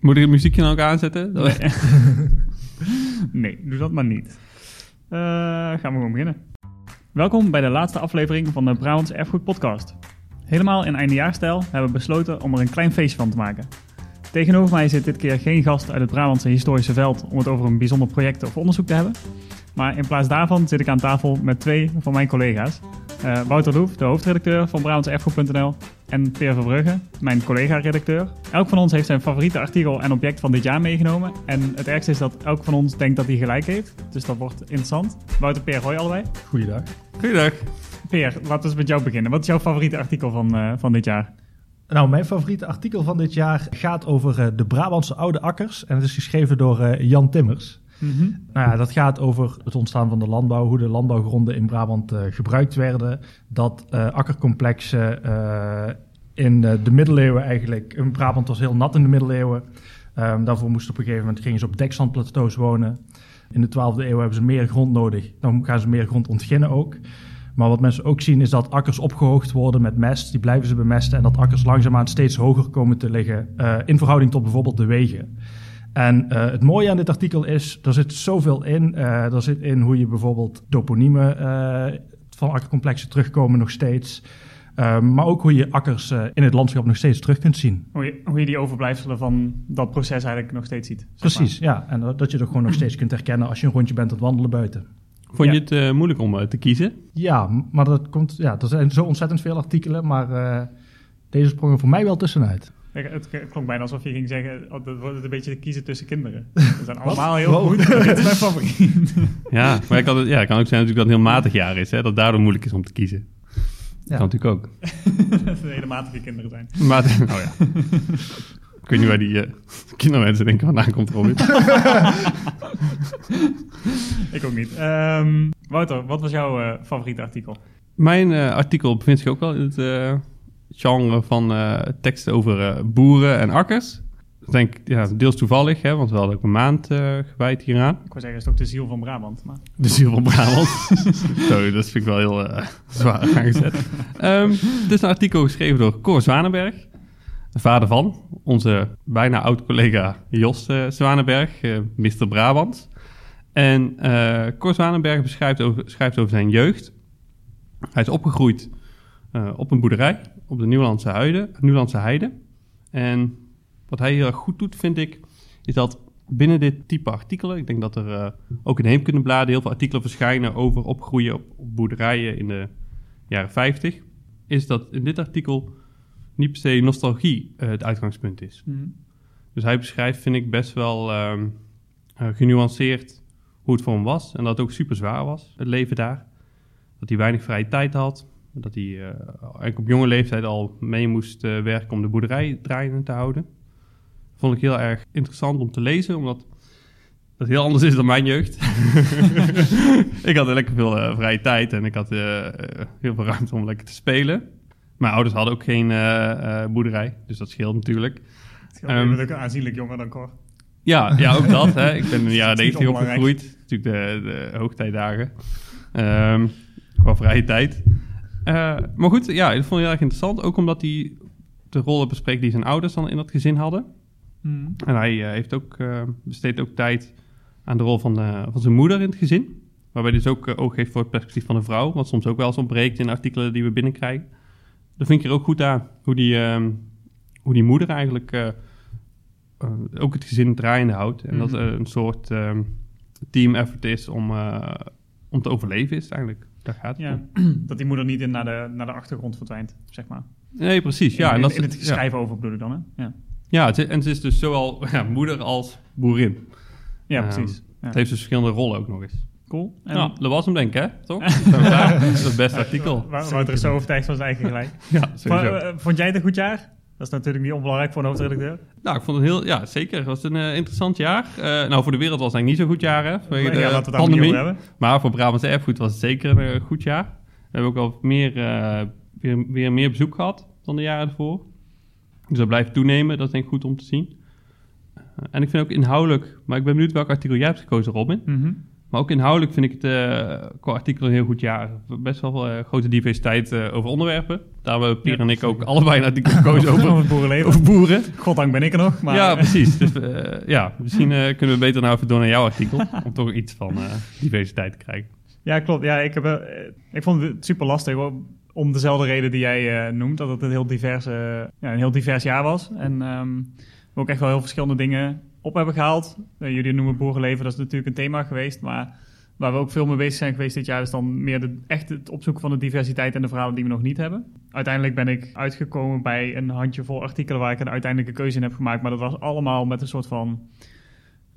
Moet ik het muziekje nou ook aanzetten? Nee. nee, doe dat maar niet. Eh, gaan we gewoon beginnen. Welkom bij de laatste aflevering van de Brabants Erfgoed Podcast. Helemaal in eindejaarsstijl hebben we besloten om er een klein feestje van te maken. Tegenover mij zit dit keer geen gast uit het Brabantse historische veld om het over een bijzonder project of onderzoek te hebben. Maar in plaats daarvan zit ik aan tafel met twee van mijn collega's. Eh, Wouter Loef, de hoofdredacteur van BrabantseErfgoed.nl en Peer Verbrugge, mijn collega-redacteur. Elk van ons heeft zijn favoriete artikel en object van dit jaar meegenomen. En het ergste is dat elk van ons denkt dat hij gelijk heeft. Dus dat wordt interessant. Wouter, Peer, hoi allebei. Goeiedag. Goeiedag. Peer, laten we eens met jou beginnen. Wat is jouw favoriete artikel van, eh, van dit jaar? Nou, mijn favoriete artikel van dit jaar gaat over eh, de Brabantse oude akkers. En het is geschreven door eh, Jan Timmers. Nou ja, dat gaat over het ontstaan van de landbouw, hoe de landbouwgronden in Brabant eh, gebruikt werden. Dat eh, akkercomplexen eh, in de middeleeuwen eigenlijk... In Brabant was heel nat in de middeleeuwen. Ehm, daarvoor moesten op een gegeven moment gingen ze op dekzandplateaus wonen. In de 12e eeuw hebben ze meer grond nodig. Dan gaan ze meer grond ontginnen ook. Maar wat mensen ook zien is dat akkers opgehoogd worden met mest. Die blijven ze bemesten. En dat akkers langzaamaan steeds hoger komen te liggen. in verhouding tot bijvoorbeeld de wegen. En eh, het mooie aan dit artikel is, er zit zoveel in. Eh er zit in hoe je bijvoorbeeld toponiemen eh, van akkercomplexen terugkomen nog steeds. Eh, maar ook hoe je akkers eh, in het landschap nog steeds terug kunt zien. Hoe je, hoe je die overblijfselen van dat proces eigenlijk nog steeds ziet. zeg Precies, ja. En dat- dat je er gewoon nog steeds kunt herkennen als je een rondje bent aan het wandelen buiten. Vond Ja. je het eh, moeilijk om te kiezen? Ja, maar dat komt, ja, er zijn zo ontzettend veel artikelen, maar eh, deze sprong er voor mij wel tussenuit. Het klonk bijna alsof je ging zeggen, oh, dat wordt het een beetje kiezen tussen kinderen. Ze zijn allemaal heel Wow. goed, dit is mijn favoriet. Ja, maar ik het, ja, het kan ook zijn natuurlijk dat het een heel matig jaar is. Hè, dat daardoor moeilijk is om te kiezen. Ja. Kan natuurlijk ook. dat het hele matige kinderen zijn. Maar, oh ja. ik weet niet waar die eh, kindermensen denken vandaan komt, Robin. Ik ook niet. Ehm, Wouter, wat was jouw eh, favoriete artikel? Mijn eh, artikel bevindt zich ook wel in het eh, genre van eh, teksten over eh, boeren en akkers. Ik denk, ja, deels toevallig, hè, want we hadden ook een maand eh, gewijd hieraan. Ik wou zeggen, het is ook de ziel van Brabant. Maar... De ziel van Brabant. Zo, dat vind ik wel heel zwaar aangezet. Ehm het is een artikel geschreven door Cor Zwanenberg. De vader van onze bijna oud-collega Jos Zwanenberg, eh Mr. Brabant. En eh Cor Zwanenberg beschrijft over, schrijft over zijn jeugd. Hij is opgegroeid eh, op een boerderij op de Nieuwlandse, Heide, Nieuwlandse Heide. En wat hij heel erg goed doet, vind ik, is dat binnen dit type artikelen, ik denk dat er eh, ook in Heemkundebladen heel veel artikelen verschijnen over opgroeien op, op boerderijen in de jaren 50, is dat in dit artikel niet per se nostalgie eh, het uitgangspunt is. Dus hij beschrijft, vind ik, best wel ehm, eh, genuanceerd hoe het voor hem was. En dat het ook super zwaar was, het leven daar. Dat hij weinig vrije tijd had. Dat hij eh, eigenlijk op jonge leeftijd al mee moest eh, werken om de boerderij draaiende te houden. Vond ik heel erg interessant om te lezen, omdat dat heel anders is dan mijn jeugd. ik had lekker veel eh, vrije tijd en ik had heel veel ruimte om lekker te spelen. Mijn ouders hadden ook geen boerderij, dus dat scheelt natuurlijk. Je Ehm, bent ook aanzienlijk jonger dan Cor. Ja, ja ook dat. Hè. Ik ben in de jaren Dat is niet 90 onbelangrijk. opgegroeid. Natuurlijk de, de hoogtijdagen. Ehm, qua vrije tijd. Eh, maar goed, ja, dat vond ik heel erg interessant. Ook omdat hij de rollen bespreekt die zijn ouders dan in dat gezin hadden. En hij eh, heeft ook, eh, besteedt ook tijd aan de rol van, de, van zijn moeder in het gezin. Waarbij hij dus ook oog heeft voor het perspectief van de vrouw. Wat soms ook wel eens ontbreekt in de artikelen die we binnenkrijgen. Dat vind ik er ook goed aan. Hoe die, ehm, hoe die moeder eigenlijk ook het gezin draaiende houdt. En dat er een soort ehm, team effort is om, om te overleven is het eigenlijk. Gaat het Ja, dat die moeder niet in naar de, naar de achtergrond verdwijnt, zeg maar. Nee, precies. Ja, in, en dat, in, het ja. schrijven over bedoel ik dan, hè? Ja, Ja, het is- en ze is dus zowel ja, moeder als boerin. ja Ehm, precies. Ja. Het heeft dus verschillende rollen ook nog eens. Cool. En Ja, dat was hem denk ik, hè? Toch? Dat is het beste artikel. Wouter is zo overtuigd van zijn eigen gelijk. Ja, sowieso. vond jij het een goed jaar? Dat is natuurlijk niet onbelangrijk voor een hoofdredacteur. Nou, ik vond het heel... Ja, zeker. Het was een eh, interessant jaar. Eh, nou, voor de wereld was het eigenlijk niet zo'n goed jaar, hè? Vanwege de ja, laten we het daar niet pandemie. over hebben. Maar voor Brabantse Erfgoed was het zeker een eh, goed jaar. We hebben ook wel meer, eh, weer, weer meer bezoek gehad dan de jaren ervoor. Dus dat blijft toenemen. Dat is denk ik goed om te zien. En ik vind ook inhoudelijk... Maar ik ben benieuwd welk artikel jij hebt gekozen, Robin. Mhm. Maar ook inhoudelijk vind ik het uh, qua artikel een heel goed jaar. Best wel uh, grote diversiteit uh, over onderwerpen. Daar hebben Pier ja, en ik ook allebei een artikel gekozen over, over boerenleven. Over boeren. Goddank ben ik er nog. Maar... Ja, precies. Dus ja, misschien kunnen we beter nou even door naar jouw artikel. om toch iets van diversiteit te krijgen. Ja, klopt. Ja, ik, heb, ik vond het super lastig om dezelfde reden die jij noemt. Dat het een heel, divers, ja, een heel divers jaar was. En um, we ook echt wel heel verschillende dingen op hebben gehaald. Uh, jullie noemen boerenleven, dat is natuurlijk een thema geweest. Maar waar we ook veel mee bezig zijn geweest dit jaar... is dan meer de, echt het opzoeken van de diversiteit en de verhalen die we nog niet hebben. Uiteindelijk ben ik uitgekomen bij een handjevol artikelen... waar ik een uiteindelijke keuze in heb gemaakt. Maar dat was allemaal met een soort van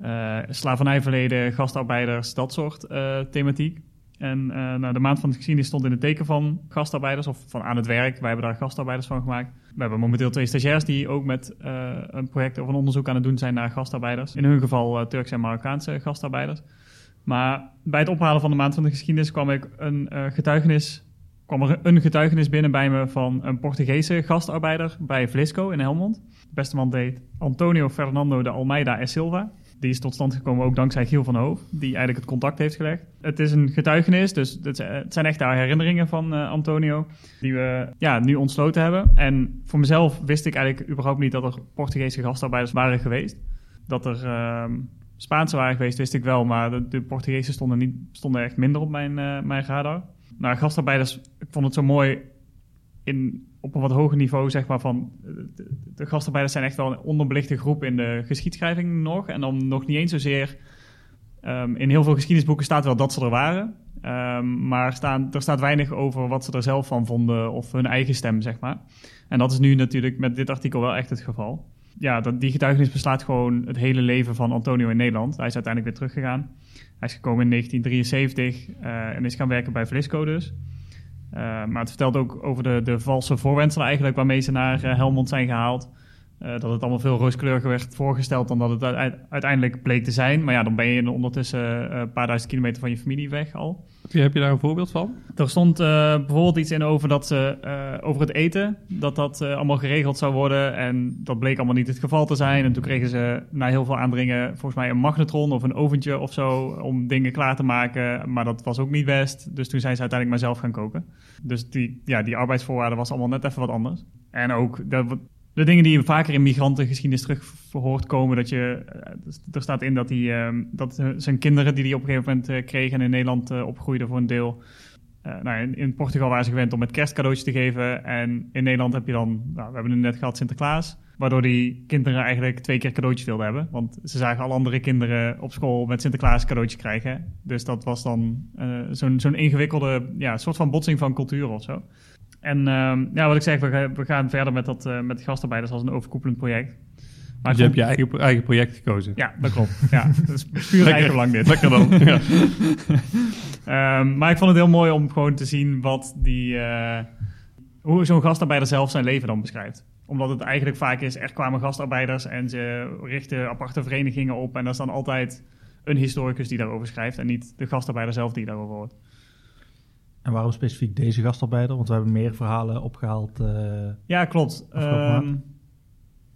uh, slavernijverleden, gastarbeiders, dat soort uh, thematiek. En nou, de maand van de geschiedenis stond in het teken van gastarbeiders of van aan het werk. Wij hebben daar gastarbeiders van gemaakt. We hebben momenteel twee stagiairs die ook met uh, een project of een onderzoek aan het doen zijn naar gastarbeiders. In hun geval uh, Turkse en Marokkaanse gastarbeiders. Maar bij het ophalen van de maand van de geschiedenis kwam ik een getuigenis kwam er een getuigenis binnen bij me van een Portugese gastarbeider bij Vlisco in Helmond. De beste man deed Antonio Fernando de Almeida e Silva. Die is tot stand gekomen ook dankzij Giel van Hoof, die eigenlijk het contact heeft gelegd. Het is een getuigenis, dus het zijn echt daar herinneringen van uh, Antonio, die we ja, nu ontsloten hebben. En voor mezelf wist ik eigenlijk überhaupt niet dat er Portugese gastarbeiders waren geweest. Dat er uh, Spaanse waren geweest, wist ik wel, maar de, de Portugezen stonden, niet, stonden echt minder op mijn, uh, mijn radar. Nou, gastarbeiders, ik vond het zo mooi in, op een wat hoger niveau, zeg maar, van de, de gastarbeiders zijn echt wel een onderbelichte groep in de geschiedschrijving nog. En dan nog niet eens zozeer. Um, in heel veel geschiedenisboeken staat wel dat ze er waren. Um, maar staan, er staat weinig over wat ze er zelf van vonden of hun eigen stem, zeg maar. En dat is nu natuurlijk met dit artikel wel echt het geval. Ja, dat, die getuigenis beslaat gewoon het hele leven van Antonio in Nederland. Hij is uiteindelijk weer teruggegaan. Hij is gekomen in 1973 uh, en is gaan werken bij Vlisco dus. Uh, maar het vertelt ook over de, de valse voorwenselen eigenlijk waarmee ze naar uh, Helmond zijn gehaald. Uh, dat het allemaal veel rooskleuriger werd voorgesteld dan dat het uiteindelijk bleek te zijn. Maar ja, dan ben je ondertussen een paar duizend kilometer van je familie weg al. Heb je daar een voorbeeld van? Er stond bijvoorbeeld iets in over, dat ze, over het eten, dat dat allemaal geregeld zou worden. En dat bleek allemaal niet het geval te zijn. En toen kregen ze na heel veel aandringen volgens mij een magnetron of een oventje of zo om dingen klaar te maken. Maar dat was ook niet best. Dus toen zijn ze uiteindelijk maar zelf gaan koken. Dus die, ja, die arbeidsvoorwaarden was allemaal net even wat anders. En ook de, de dingen die je vaker in migrantengeschiedenis terug hoort komen, dat je, er staat in dat, die, um, dat zijn kinderen die hij op een gegeven moment uh, kreeg en in Nederland uh, opgroeiden voor een deel. Nou, in, in, Portugal waren ze gewend om met kerstcadeautjes te geven. En in Nederland heb je dan, nou, we hebben het net gehad, Sinterklaas. Waardoor die kinderen eigenlijk twee keer cadeautjes wilden hebben. Want ze zagen alle andere kinderen op school met Sinterklaas cadeautjes krijgen. Dus dat was dan zo'n zo'n ingewikkelde ja, soort van botsing van cultuur of zo. En uh, ja, wat ik zeg, we, we gaan verder met, dat, uh, met gastarbeiders als een overkoepelend project. Maar dus je hebt je eigen, eigen project gekozen? Ja, dat klopt. Ja, dat is puur eigen belang dit. Lekker dan. ja. um, maar ik vond het heel mooi om gewoon te zien wat die, uh, hoe zo'n gastarbeider zelf zijn leven dan beschrijft. Omdat het eigenlijk vaak is, er kwamen gastarbeiders en ze richten aparte verenigingen op. En dat is dan altijd een historicus die daarover schrijft en niet de gastarbeider zelf die daarover hoort. En waarom specifiek deze gastarbeider? Want we hebben meer verhalen opgehaald. Uh, ja, klopt. Um,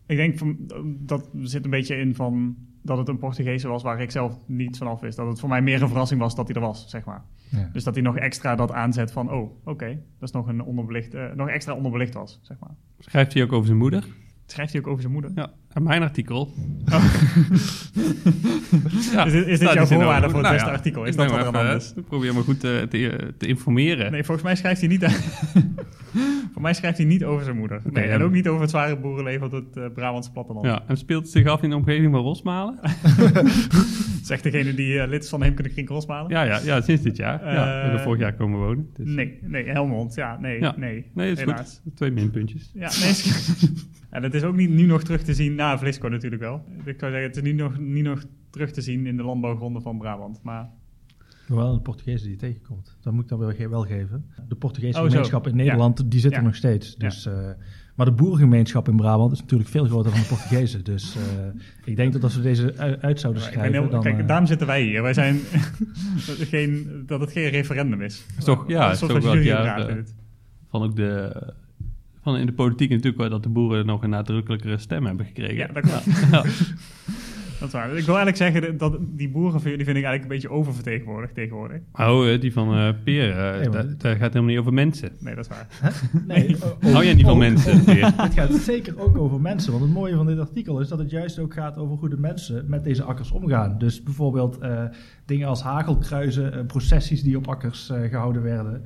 ik denk van, dat zit een beetje in van dat het een Portugese was waar ik zelf niet vanaf wist. Dat het voor mij meer een verrassing was dat hij er was, zeg maar. Ja. Dus dat hij nog extra dat aanzet van, oh, oké, okay, dat is nog een onderbelicht, uh, nog extra onderbelicht was, zeg maar. Schrijft hij ook over zijn moeder? Schrijft hij ook over zijn moeder? Ja, mijn artikel. Oh. ja, is dit, is dit jouw voorwaarde voor het nou beste ja, artikel? Is dat wat er? Ik probeer me goed te, te, te, informeren. Nee, volgens mij schrijft hij niet... voor mij schrijft hij niet over zijn moeder. Nee, en ook niet over het zware boerenleven op het uh, Brabantse platteland. Ja, en speelt het zich af in de omgeving van Rosmalen? Zegt degene die uh, lid is van Heemkunde Kring Rosmalen? Ja, ja, ja, sinds dit jaar. Uh, ja, we vorig jaar komen wonen. Dus. Nee, nee, Helmond. Ja, nee, ja. nee. Nee, is helaas. goed. Twee minpuntjes. Ja, nee, en het is ook niet nu nog terug te zien, Vlisco natuurlijk wel. Ik zou zeggen, het is niet nog, niet nog terug te zien in de landbouwgronden van Brabant, maar... Wel de Portugezen die je tegenkomt. Dat moet ik dan wel, wel geven. De Portugese oh, gemeenschap in Nederland, ja. die zit er nog steeds. Dus, ja. uh, maar de boerengemeenschap in Brabant is natuurlijk veel groter dan de Portugezen. Dus uh, ik denk dat als we deze uit zouden schrijven... Heel, dan, kijk, uh, daarom zitten wij hier. Wij zijn dat, het geen, dat het geen referendum is. is toch, ja, is toch wel van ook de van in de politiek natuurlijk wel dat de boeren nog een nadrukkelijkere stem hebben gekregen. Ja, dat klopt. Ja. Dat is waar. Ik wil eigenlijk zeggen dat die boeren die vind ik eigenlijk een beetje oververtegenwoordigd tegenwoordig. Oh, eh, die van eh Peer, eh, Nee, maar- dat, dat gaat helemaal niet over mensen. Nee, dat is waar. Nee, Hou jij niet van ook- mensen, Peer? Het gaat zeker ook over mensen. Want het mooie van dit artikel is dat het juist ook gaat over hoe de mensen met deze akkers omgaan. Dus bijvoorbeeld eh, dingen als hagelkruizen, eh, processies die op akkers eh, gehouden werden.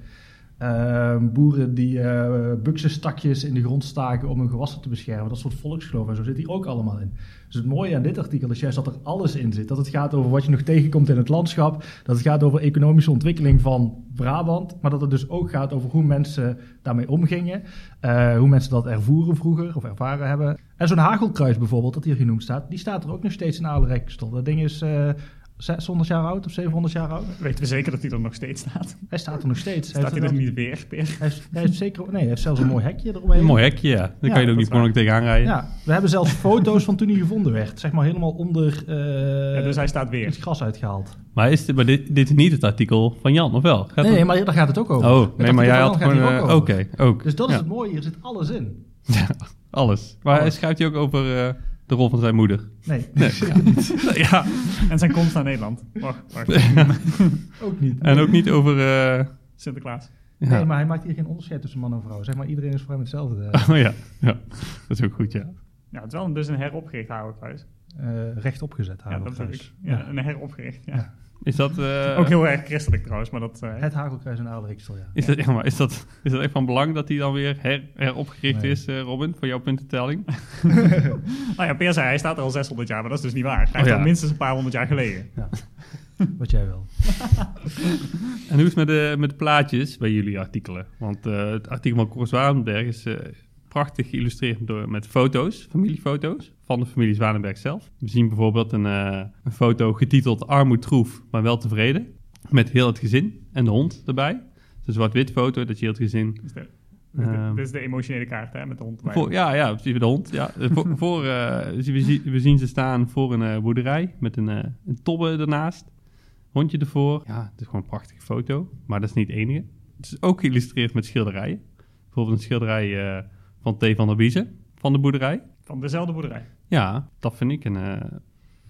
Ehm, boeren die eh buksenstakjes in de grond staken om hun gewassen te beschermen. Dat soort volksgeloof en zo zit hier ook allemaal in. Dus het mooie aan dit artikel is juist dat er alles in zit. Dat het gaat over wat je nog tegenkomt in het landschap. Dat het gaat over economische ontwikkeling van Brabant. Maar dat het dus ook gaat over hoe mensen daarmee omgingen. eh, hoe mensen dat ervoeren vroeger of ervaren hebben. En zo'n hagelkruis bijvoorbeeld, dat hier genoemd staat. Die staat er ook nog steeds in Aalerijkstel. Dat ding is eh 600 jaar oud of 700 jaar oud. Weten we zeker dat hij er nog steeds staat? Hij staat er nog steeds. Hij Staat hij heeft, er niet weer, Peer? hij heeft, hij heeft zeker, nee, hij heeft zelfs een mooi hekje eromheen. Een mooi hekje, ja. Dan Ja, kan je er ook niet gewoon tegenaan rijden. Ja, we hebben zelfs foto's van toen hij gevonden werd. Zeg maar helemaal onder eh, Ja, dus hij staat het weer. gras uitgehaald. Maar, is dit, maar dit, dit is niet het artikel van Jan, of wel? Gaat Nee, het- nee, maar daar gaat het ook over. Oh, Het nee, maar jij had gewoon... eh, Oké, ook. Dus dat is het mooie, hier zit alles in. Alles. Maar Alles. schrijft hij ook over eh, de rol van zijn moeder? Nee, Nee. ja. En zijn komst naar Nederland. Wacht, wacht. ook niet. En ook niet over... eh, Sinterklaas. ja. Nee, maar hij maakt hier geen onderscheid tussen man en vrouw. Zeg maar, iedereen is voor hem hetzelfde. Oh ja. ja, dat is ook goed, ja. Ja, het is wel dus een heropgericht hagelkruis. eh rechtop gezet Ja, dat ik. Ja, een heropgericht, ja. Ja. Is dat... eh, Ook heel erg christelijk trouwens, maar dat... eh, Het hagelkruis in Adelriksel, ja. Is dat, ja, maar is dat, is dat echt van belang dat hij dan weer her, heropgericht Nee. is, eh, Robin, voor jouw puntentelling? Nou ja, Peer zei, hij staat er al 600 jaar, maar dat is dus niet waar. Hij Oh ja. al minstens een paar honderd jaar gelegen. Wat jij wil. En hoe is het met de, met de plaatjes bij jullie artikelen? Want eh, het artikel van Cor Zwanenberg is eh, prachtig geïllustreerd door, met foto's, familiefoto's, van de familie Zwanenberg zelf. We zien bijvoorbeeld een, eh, een foto getiteld Armoedtroef, maar wel tevreden. Met heel het gezin en de hond erbij. Een zwart-wit foto dat je heel het gezin... Dus de, dit, is de, Ehm. dit is de emotionele kaart, hè, met de hond. Voor, ja, ja, precies, de hond. Ja. Voor, voor, eh, we, zien, we zien ze staan voor een eh, boerderij met een, een tobbe ernaast. Hondje ervoor. Ja, het is gewoon een prachtige foto. Maar dat is niet het enige. Het is ook geïllustreerd met schilderijen. Bijvoorbeeld een schilderij van T. van der Biezen van de boerderij. Van dezelfde boerderij. Ja, dat vind ik een, eh,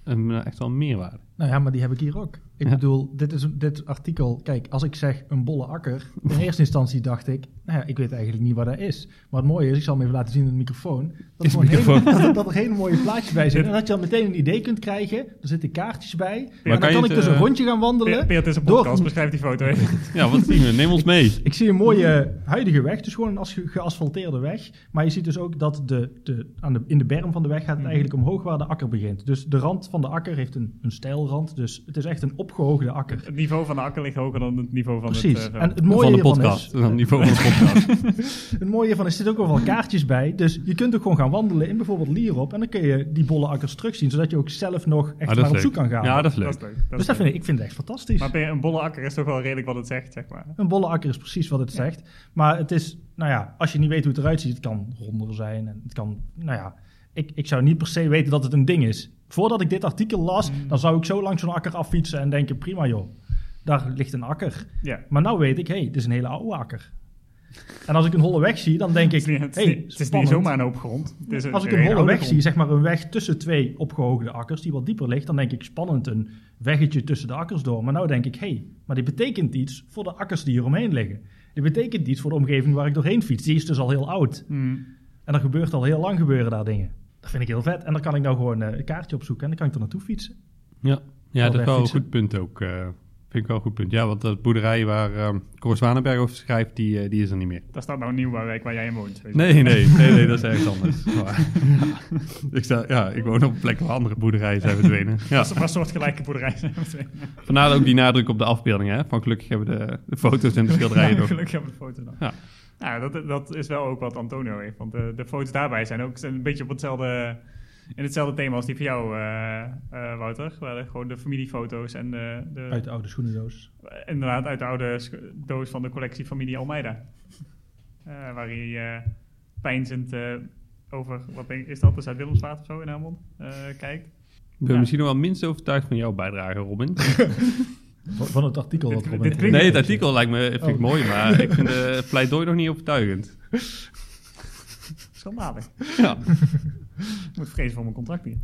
een, eh, echt wel een meerwaarde. Nou ja, maar die heb ik hier ook. Ik Ja. bedoel, dit, is, een- dit artikel, kijk, als ik zeg een bolle akker, in eerste instantie dacht ik, nou ja, ik weet eigenlijk niet wat dat is. Maar het mooie is, ik zal hem even laten zien in de microfoon, dat, er, Is microfoon. hele- dat, er- dat er hele mooie plaatjes bij zitten. En dat je dan meteen een idee kunt krijgen, er zitten kaartjes bij. en dan kan ik dus een eh, rondje gaan wandelen. Peer, Peer, het is een door- podcast, beschrijf die foto even. Ja, wat zien we? Neem ons mee. Ik zie een mooie huidige weg, dus gewoon een as- geasfalteerde weg. Maar je ziet dus ook dat de, de, aan de, in de berm van de weg gaat het Mhm. eigenlijk omhoog waar de akker begint. Dus de rand van de akker heeft een, een steilrand, dus het is echt een opgehoogde akker. Het niveau van de akker ligt hoger dan het niveau van Precies. het uh, veld. en het mooie Van de podcast. is, Dan het niveau van de podcast. het mooie hiervan is, er zitten ook wel kaartjes bij. Dus je kunt ook gewoon gaan wandelen in bijvoorbeeld Lierop. En dan kun je die bolle akkers terugzien, zodat je ook zelf nog echt Ah, dat maar is op zoek kan gaan. Ja, dat is Dat leuk. is leuk. dus dat vind ik, ik vind het echt fantastisch. Maar een bolle akker is toch wel redelijk wat het zegt, zeg maar. Een bolle akker is precies wat het zegt. Maar het is, nou ja, als je niet weet hoe het eruit ziet, het kan ronder zijn. En het kan, nou ja, ik, ik zou niet per se weten dat het een ding is. Voordat ik dit artikel las, Mm. dan zou ik zo langs zo'n akker affietsen en denken, prima joh, daar ligt een akker. Maar nou weet ik, hé, hey, dit is een hele oude akker. En als ik een holle weg zie, dan denk ik, het is hey, niet, het is niet zomaar een hoop grond. Het is een, Als ik een holle weg zie, zeg maar een weg tussen twee opgehoogde akkers, die wat dieper ligt, dan denk ik spannend een weggetje tussen de akkers door. Maar nou denk ik, hé, hey, maar dit betekent iets voor de akkers die hier omheen liggen. Dit betekent iets voor de omgeving waar ik doorheen fiets. Die is dus al heel oud. Hmm. En er gebeurt al heel lang gebeuren daar dingen. Dat vind ik heel vet. En dan kan ik nou gewoon eh, een kaartje opzoeken en dan kan ik er naartoe fietsen. Ja, ja dat is wel een goed punt ook. Eh, vind ik wel een goed punt. Ja, want dat boerderij waar uh, Cor Zwanenberg over schrijft, die, eh, die is er niet meer. Daar staat nou een nieuwbouwwijk waar jij in woont. Nee, nee, nee, nee, dat is ergens anders. Maar, ja. Ik, sta, ja, ik woon op een plek waar andere boerderijen zijn verdwenen. Ja. Dat is maar soortgelijke boerderij zijn. Vandaar ook die nadruk op de afbeeldingen. Hè? Van gelukkig hebben we de, de foto's en de schilderijen Ja, nog. gelukkig hebben we de foto nog. Ja. Nou, dat, dat is wel ook wat Antonio heeft. Want de, de foto's daarbij zijn ook een beetje op hetzelfde, in hetzelfde thema als die van jou, eh, eh, Wouter. Waar er gewoon de familiefoto's en de, de, Uit de oude schoenendoos. inderdaad uit de oude doos van de collectie familie Almeida. Eh, waar hij eh pijnzend eh, over, wat denk, is dat, de Zuid-Willemsvaart of zo in Helmond, eh, kijkt. Ik ben Ja. misschien nog wel minst overtuigd van jouw bijdrage, Robin. Van, het artikel wat Robin dit Nee, het artikel lijkt me vind ik Oh. mooi, maar ik vind de pleidooi nog niet overtuigend. Schandalig. Ja. Ik moet vrezen voor mijn contract hier.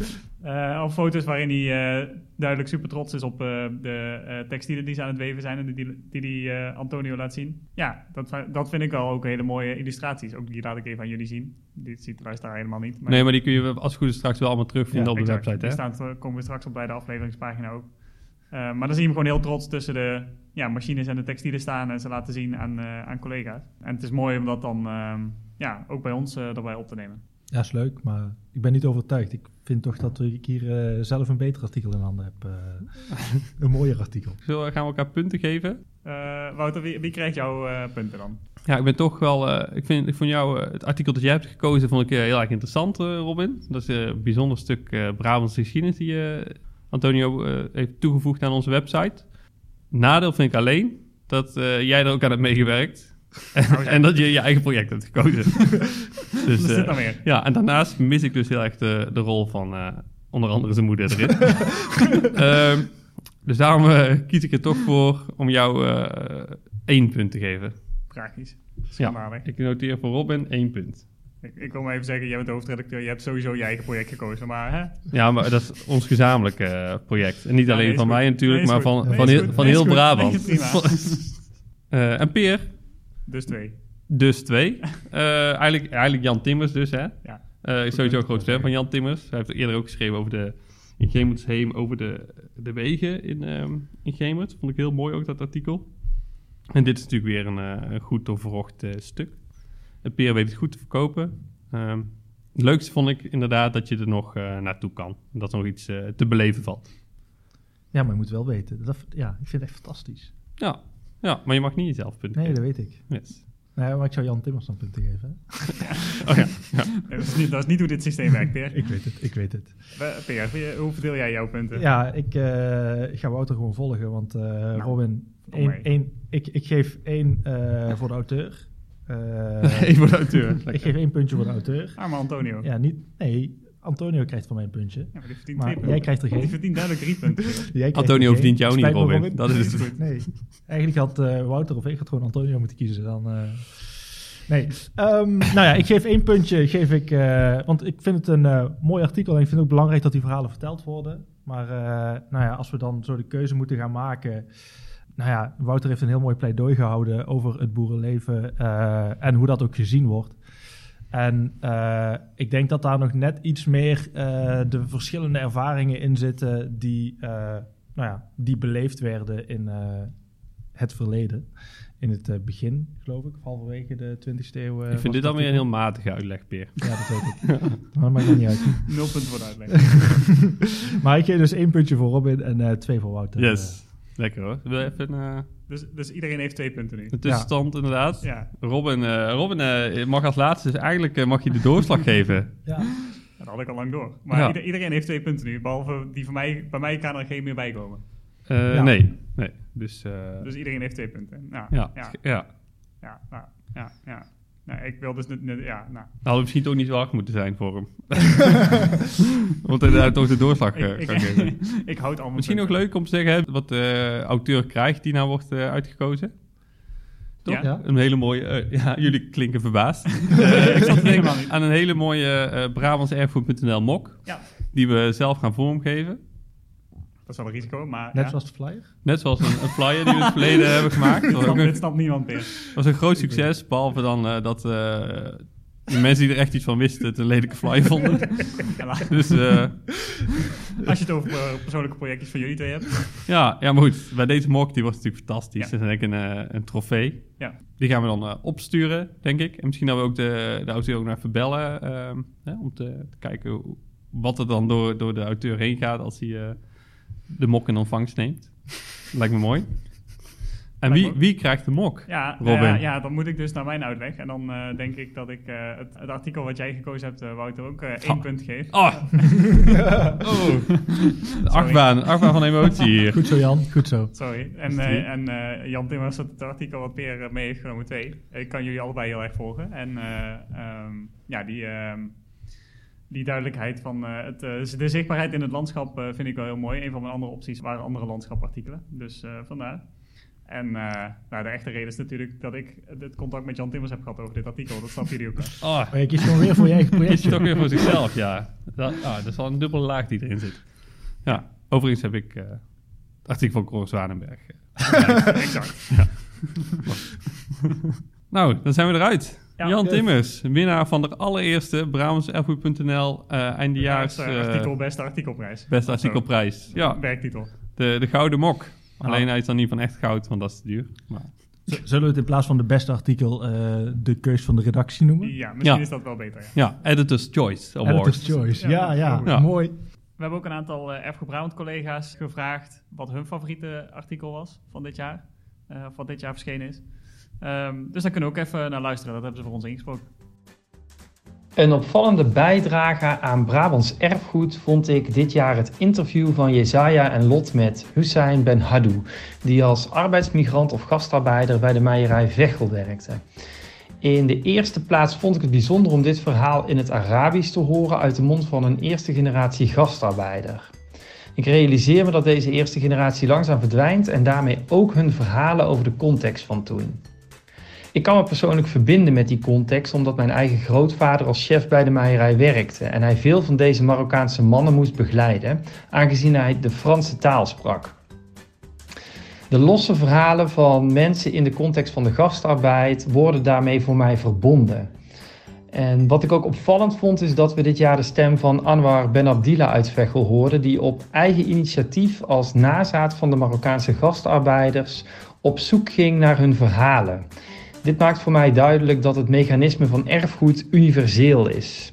Eh, of foto's waarin hij eh, duidelijk super trots is op eh, de textielen die ze aan het weven zijn en die die, die Antonio laat zien. Ja, dat, dat vind ik wel ook hele mooie illustraties. Ook die laat ik even aan jullie zien. Dit ziet de luisteraar helemaal niet. Nee, maar die kun je als het goed is straks wel allemaal terugvinden Ja, op de website, Die hè? staan, eh, komen we straks op bij de afleveringspagina ook. Maar dan zie je hem gewoon heel trots tussen de ja, machines en de textielen staan en ze laten zien aan, aan collega's. En het is mooi om dat dan ehm, ja, ook bij ons erbij op te nemen. Ja, is leuk, maar ik ben niet overtuigd. Ik vind toch dat ik hier eh, zelf een beter artikel in handen heb. eh. een mooier artikel. Zo gaan we elkaar punten geven. Eh, Wouter, wie, wie krijgt jouw eh, punten dan? Ja, ik ben toch wel. eh, ik vind ik vond jou het artikel dat jij hebt gekozen vond ik heel erg interessant, eh, Robin. Dat is een bijzonder stuk eh Brabantse geschiedenis die Antonio eh, heeft toegevoegd aan onze website. Nadeel vind ik alleen dat eh, jij er ook aan hebt meegewerkt. en dat je je eigen project hebt gekozen. dus, dit eh, weer? ja, en daarnaast mis ik dus heel erg de, de rol van eh, onder andere zijn moeder erin. Ehm, dus daarom eh, kies ik er toch voor om jou eh, één punt te geven. Tragisch. Ja, ik noteer voor Robin één punt. Ik, ik wil maar even zeggen, jij bent de hoofdredacteur. Je hebt sowieso je eigen project gekozen. Maar hè? Ja, maar dat is ons gezamenlijk eh, project. En niet Ja, alleen nee, van goed. mij natuurlijk, Nee, maar van, Nee, van heel, van heel. Brabant. Eh, en Peer, Dus twee. Dus twee. Eh, eigenlijk, eigenlijk Jan Timmers dus, hè? Ja. Ik sowieso een groot fan van Jan Timmers. Hij heeft eerder ook geschreven over de, in Gemertsheem, over de, de wegen in, ehm in Gemert. Vond ik heel mooi ook, dat artikel. En dit is natuurlijk weer een, eh, een goed doorverrocht stuk. En Peer weet het goed te verkopen. Ehm, het leukste vond ik inderdaad dat je er nog naartoe kan. En dat er nog iets te beleven valt. Ja, maar je moet wel weten. Dat, ja, ik vind het echt fantastisch. Ja, ja maar je mag niet jezelf punten Nee, dat weet ik. Yes. Nee, maar ik zou Jan Timmers dan punten geven. Hè? Oh ja, dat, is niet, dat is niet hoe dit systeem werkt, Peer. Ik weet het, ik weet het. Peer, hoe verdeel jij jouw punten? Ja, ik, eh, ik ga Wouter gewoon volgen, want eh, Robin, voor één, ik, ik geef één eh, voor de auteur. Eh, Even voor de auteur. ik geef één puntje voor de auteur. Arme Antonio. Ja, niet, nee, Antonio krijgt van mij een puntje. maar die verdient Maar twee punten. jij krijgt er Die geen. verdient duidelijk drie punten. Antonio er verdient jou niet, Spijt Robin. Dat is het. Nee, eigenlijk had eh, Wouter of ik had gewoon Antonio moeten kiezen. Dan, eh, Nee, Ehm, nou ja, ik geef één puntje, geef ik, eh, want ik vind het een eh, mooi artikel en ik vind het ook belangrijk dat die verhalen verteld worden. Maar eh, nou ja, als we dan zo de keuze moeten gaan maken, nou ja, Wouter heeft een heel mooi pleidooi gehouden over het boerenleven eh, en hoe dat ook gezien wordt. En eh, ik denk dat daar nog net iets meer eh, de verschillende ervaringen in zitten die, eh, nou ja, die beleefd werden in eh, het verleden. In het begin, geloof ik, halverwege de 20e eeuw. eh, Ik vind dit dan weer een heel matige uitleg, Peer. Ja, dat weet ik. maar dat maakt niet uit. Nul punten voor de uitleg. maar ik geef dus één puntje voor Robin en eh, twee voor Wouter. Yes. Lekker hoor. Wil je even eh, Dus, dus iedereen heeft twee punten nu. een tussenstand inderdaad? Ja, Robin, eh, Robin eh, mag als laatste, dus eigenlijk mag je de doorslag geven. Ja. dat had ik al lang door. Maar Ja. ieder- iedereen heeft twee punten nu. Behalve die van mij. Bij mij kan er geen meer bij komen. Eh, Ja. Nee, nee. Dus, eh, Dus iedereen heeft twee punten. Nou, ja, ja, ja. ja, nou, ja, ja. Nou, ik wil dus... net- net- Ja, nou. Dat had misschien toch niet zo hard moeten zijn voor hem. Want inderdaad toch de doorslag eh, Ik, kan ik, geven. ik houd allemaal Misschien ook leuk om te zeggen hè, wat de auteur krijgt die nou wordt eh, uitgekozen. Toch? Ja. Een hele mooie... eh, ja, jullie klinken verbaasd. Eh, ik zat te Helemaal denken niet. aan een hele mooie eh Brabantserfgoed.nl mok. Ja, Die we zelf gaan vormgeven. Dat is wel een risico, maar... Net ja. zoals de flyer. Net zoals een, een flyer die we in het verleden hebben gemaakt. Dat snapt, dit snapt niemand meer. was een groot succes. Behalve dan eh, dat eh, de mensen die er echt iets van wisten het een lelijke flyer vonden. Ja, Dus eh, als je het over persoonlijke projectjes van jullie twee hebt. ja, ja, maar goed. Bij deze mok, die was natuurlijk fantastisch. Ja. Dat is denk ik een, een trofee. Ja. Die gaan we dan eh, opsturen, denk ik. En misschien dat we ook de, de auteur ook nog even bellen. ehm, hè, om te, te kijken hoe- wat er dan door, door de auteur heen gaat als hij eh, de mok in ontvangst neemt. Lijkt me mooi. En wie, wie krijgt de mok? Ja, Robin. ja, ja, dan moet ik dus naar mijn uitleg. En dan eh, denk ik dat ik eh, het, het artikel wat jij gekozen hebt, eh, Wouter, ook eh, één Ah. punt geef. Oh! oh. De achtbaan, achtbaan van emotie hier. Goed zo, Jan. Goed zo. Sorry. En, eh, en eh, Jan Timmers, het artikel wat Peer mee heeft genomen, twee. Ik kan jullie allebei heel erg volgen. En eh, ehm, ja, die, ehm, die duidelijkheid van eh, het, eh, de zichtbaarheid in het landschap eh, vind ik wel heel mooi. Een van mijn andere opties waren andere landschapartikelen. Dus eh, vandaar. En nou, de echte reden is natuurlijk dat ik het contact met Jan Timmers heb gehad over dit artikel. Dat snappen jullie ook al. Oh, je kiest gewoon weer voor je eigen project. kiest toch weer voor zichzelf, ja. Dat, ah, dat is wel een dubbele laag die erin zit. Ja, overigens heb ik uh, het artikel van Cor Zwanenberg. exact. Ja. nou, dan zijn we eruit. Jan Timmers, winnaar van de allereerste Brabantserfgoed.nl uh, eindejaars... Uh, artikel, beste artikelprijs. Beste artikelprijs, ja. Werktitel. De, de Gouden Mok. Alleen hij is dan niet van echt goud, want dat is te duur. Maar... Zullen we het in plaats van de beste artikel uh, de keus van de redactie noemen? Ja, misschien is dat wel beter. Ja, ja Editor's Choice Award. Editor's Choice, ja, ja, ja. mooi. We hebben ook een aantal uh, Erfgoed Brabant collega's gevraagd wat hun favoriete artikel was van dit jaar. Uh, of wat dit jaar verschenen is. Um, dus daar kunnen we ook even naar luisteren. Dat hebben ze voor ons ingesproken. Een opvallende bijdrage aan Brabants erfgoed vond ik dit jaar het interview van Jezaja en Lot met Hussein Ben Hadou, die als arbeidsmigrant of gastarbeider bij de meierij Vechel werkte. In de eerste plaats vond ik het bijzonder om dit verhaal in het Arabisch te horen uit de mond van een eerste generatie gastarbeider. Ik realiseer me dat deze eerste generatie langzaam verdwijnt en daarmee ook hun verhalen over de context van toen. Ik kan me persoonlijk verbinden met die context omdat mijn eigen grootvader als chef bij de meierij werkte en hij veel van deze Marokkaanse mannen moest begeleiden, aangezien hij de Franse taal sprak. De losse verhalen van mensen in de context van de gastarbeid worden daarmee voor mij verbonden. En wat ik ook opvallend vond is dat we dit jaar de stem van Anwar Ben Abdillah uit Veghel hoorden, die op eigen initiatief als nazaat van de Marokkaanse gastarbeiders op zoek ging naar hun verhalen. Dit maakt voor mij duidelijk dat het mechanisme van erfgoed universeel is.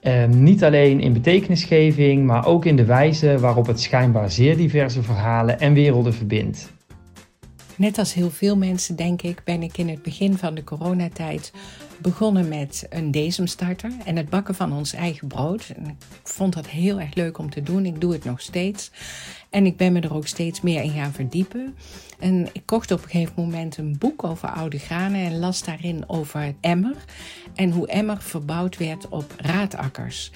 Ehm, niet alleen in betekenisgeving, maar ook in de wijze waarop het schijnbaar zeer diverse verhalen en werelden verbindt. Net als heel veel mensen, denk ik, ben ik in het begin van de coronatijd begonnen met een bezemstarter en het bakken van ons eigen brood. ik vond dat heel erg leuk om te doen. Ik doe het nog steeds. En ik ben me er ook steeds meer in gaan verdiepen. En ik kocht op een gegeven moment een boek over oude granen en las daarin over emmer en hoe emmer verbouwd werd op raadakkers.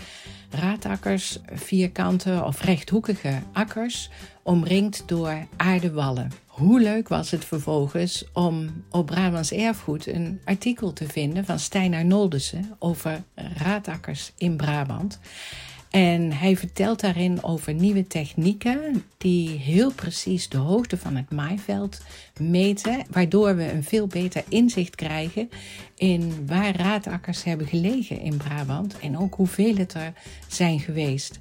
Raadakkers, vierkante of rechthoekige akkers, omringd door aardewallen. Hoe leuk was het vervolgens om op Brabants Erfgoed een artikel te vinden van Stijn Arnoldussen over raadakkers in Brabant. En hij vertelt daarin over nieuwe technieken die heel precies de hoogte van het maaiveld meten, waardoor we een veel beter inzicht krijgen in waar raadakkers hebben gelegen in Brabant en ook hoeveel het er zijn geweest.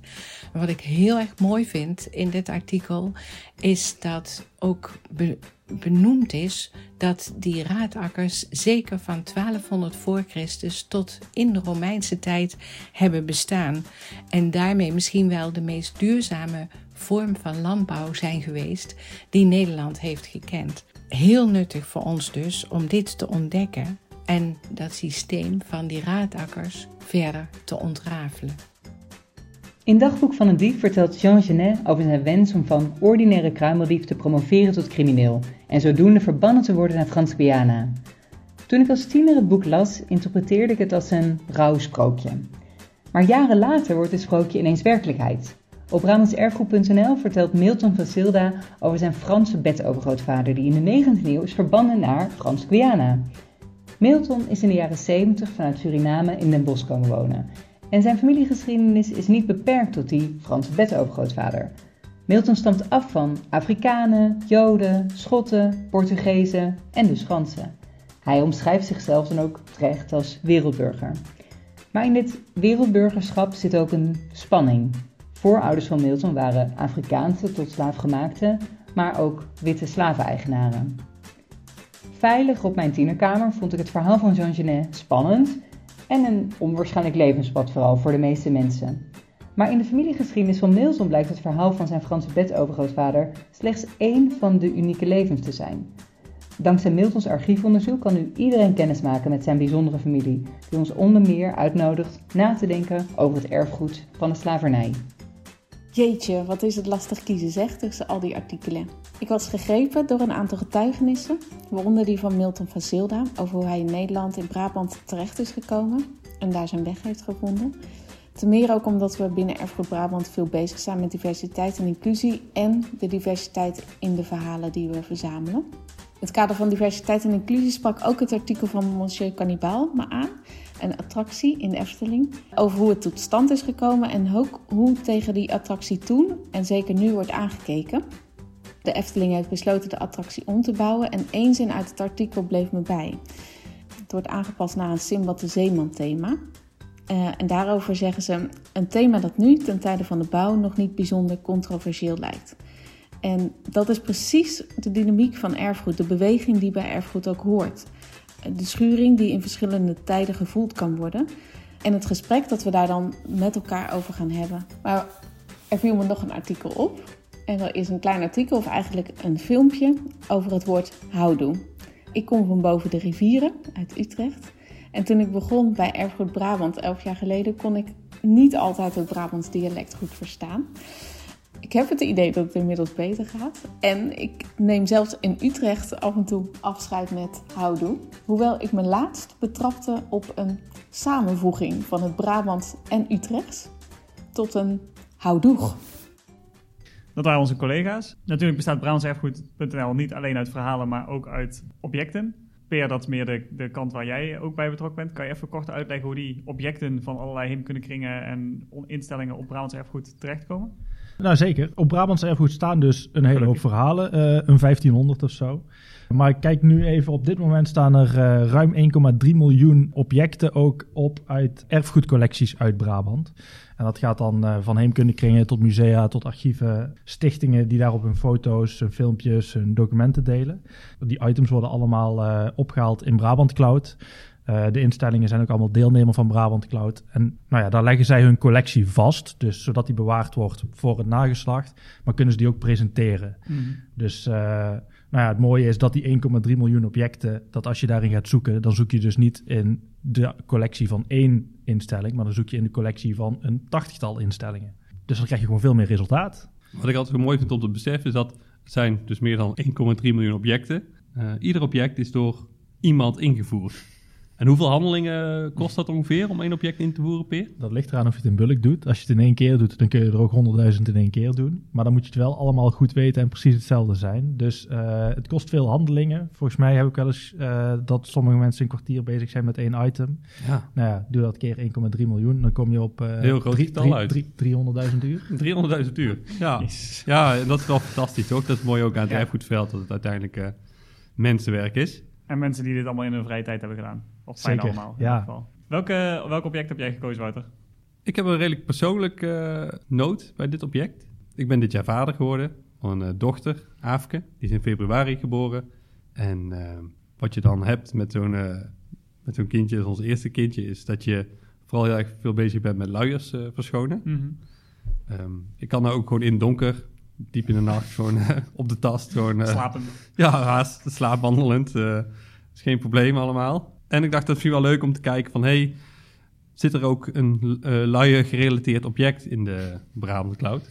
Wat ik heel erg mooi vind in dit artikel is dat ook benoemd is dat die raadakkers zeker van 1200 voor Christus tot in de Romeinse tijd hebben bestaan en daarmee misschien wel de meest duurzame vorm van landbouw zijn geweest die Nederland heeft gekend. Heel nuttig voor ons dus om dit te ontdekken en dat systeem van die raadakkers verder te ontrafelen. In Dagboek van een Dief vertelt Jean Genet over zijn wens om van ordinaire kruimeldief te promoveren tot crimineel en zodoende verbannen te worden naar Frans-Guyana. Toen ik als tiener het boek las, interpreteerde ik het als een rauw sprookje. Maar jaren later wordt het sprookje ineens werkelijkheid. Op Brabantserfgoed.nl vertelt Milton van Silda over zijn Franse bedovergrootvader die in de 19e eeuw is verbannen naar Frans-Guyana. Milton is in de jaren 70 vanuit Suriname in Den Bosch komen wonen en zijn familiegeschiedenis is niet beperkt tot die Franse bedovergrootvader. Milton stamt af van Afrikanen, Joden, Schotten, Portugezen en dus Fransen. Hij omschrijft zichzelf dan ook terecht als wereldburger. Maar in dit wereldburgerschap zit ook een spanning. Voorouders van Milton waren Afrikaanse tot slaafgemaakte, maar ook witte slaveneigenaren. Veilig op mijn tienerkamer vond ik het verhaal van Jean Genet spannend en een onwaarschijnlijk levenspad vooral voor de meeste mensen. Maar in de familiegeschiedenis van Milton blijkt het verhaal van zijn Franse bedovergrootvader slechts één van de unieke levens te zijn. Dankzij Miltons archiefonderzoek kan nu iedereen kennis maken met zijn bijzondere familie, die ons onder meer uitnodigt na te denken over het erfgoed van de slavernij. Jeetje, wat is het lastig kiezen zeg tussen al die artikelen. Ik was gegrepen door een aantal getuigenissen, waaronder die van Milton van Zilda, over hoe hij in Nederland in Brabant terecht is gekomen en daar zijn weg heeft gevonden. Ten meer ook omdat we binnen Erfgoed Brabant veel bezig zijn met diversiteit en inclusie en de diversiteit in de verhalen die we verzamelen. Het kader van diversiteit en inclusie sprak ook het artikel van Monsieur Cannibal me aan, een attractie in de Efteling, over hoe het tot stand is gekomen en ook hoe tegen die attractie toen en zeker nu wordt aangekeken. De Efteling heeft besloten de attractie om te bouwen en één zin uit het artikel bleef me bij. Het wordt aangepast naar een Simbad de Zeeman thema. Uh, en daarover zeggen ze een thema dat nu ten tijde van de bouw nog niet bijzonder controversieel lijkt. En dat is precies de dynamiek van erfgoed, de beweging die bij erfgoed ook hoort. De schuring die in verschillende tijden gevoeld kan worden. En het gesprek dat we daar dan met elkaar over gaan hebben. Maar er viel me nog een artikel op. En dat is een klein artikel, of eigenlijk een filmpje, over het woord houdoe. Ik kom van boven de rivieren uit Utrecht. En toen ik begon bij Erfgoed Brabant elf jaar geleden, kon ik niet altijd het Brabants dialect goed verstaan. Ik heb het idee dat het inmiddels beter gaat. En ik neem zelfs in Utrecht af en toe afscheid met houdoe. Hoewel ik me laatst betrapte op een samenvoeging van het Brabant en Utrechts tot een houdoeg. Dat waren onze collega's. Natuurlijk bestaat Brabantserfgoed.nl niet alleen uit verhalen, maar ook uit objecten. Peer, dat is meer de, kant waar jij ook bij betrokken bent. Kan je even kort uitleggen hoe die objecten van allerlei heemkundekringen en instellingen op Brabants erfgoed terechtkomen? Nou zeker. Op Brabants erfgoed staan dus een hele hoop verhalen. Uh, een 1500 of zo. Maar ik kijk nu even, op dit moment staan er uh, ruim 1,3 miljoen objecten ook op uit erfgoedcollecties uit Brabant. En dat gaat dan uh, van heemkundekringen tot musea, tot archieven, stichtingen die daarop hun foto's, hun filmpjes, hun documenten delen. Die items worden allemaal uh, opgehaald in Brabant Cloud. Uh, de instellingen zijn ook allemaal deelnemer van Brabant Cloud. En nou ja, daar leggen zij hun collectie vast, dus zodat die bewaard wordt voor het nageslacht. Maar kunnen ze die ook presenteren. Mm. Dus nou ja, het mooie is dat die 1,3 miljoen objecten, dat als je daarin gaat zoeken, dan zoek je dus niet in de collectie van één instelling, maar dan zoek je in de collectie van een tachtigtal instellingen. Dus dan krijg je gewoon veel meer resultaat. Wat ik altijd zo mooi vind om te beseffen is dat het zijn dus meer dan 1,3 miljoen objecten. Uh, ieder object is door iemand ingevoerd. En hoeveel handelingen kost dat ongeveer om één object in te voeren, Peer? Dat ligt eraan of je het in bulk doet. Als je het in één keer doet, dan kun je er ook honderdduizend in één keer doen. Maar dan moet je het wel allemaal goed weten en precies hetzelfde zijn. Dus uh, het kost veel handelingen. Volgens mij heb ik wel eens uh, dat sommige mensen een kwartier bezig zijn met één item. Ja. Nou ja, doe dat keer 1,3 miljoen. Dan kom je op uh, Heel groot getal uit. 300.000 uur. 300.000 uur, ja. Ja, en dat is wel fantastisch, toch? Dat is mooi ook aan het ja. erfgoedveld, dat het uiteindelijk mensenwerk is. En mensen die dit allemaal in hun vrije tijd hebben gedaan. Of Zeker, allemaal, in ja. geval. Welke, welk object heb jij gekozen, Wouter? Ik heb een redelijk persoonlijk uh, noot bij dit object. Ik ben dit jaar vader geworden van een uh, dochter, Aafke. Die is in februari geboren. En uh, wat je dan hebt met zo'n met zo'n kindje, ons eerste kindje, is dat je vooral heel erg veel bezig bent met luiers verschonen. Mm -hmm. um, ik kan nou ook gewoon in donker, diep in de nacht, gewoon op de tast. Gewoon, Slapend. Ja, haast, slaapwandelend. is geen probleem allemaal. En ik dacht, dat vind wel leuk om te kijken van... hey, zit er ook een uh, luier gerelateerd object in de Brabant Cloud?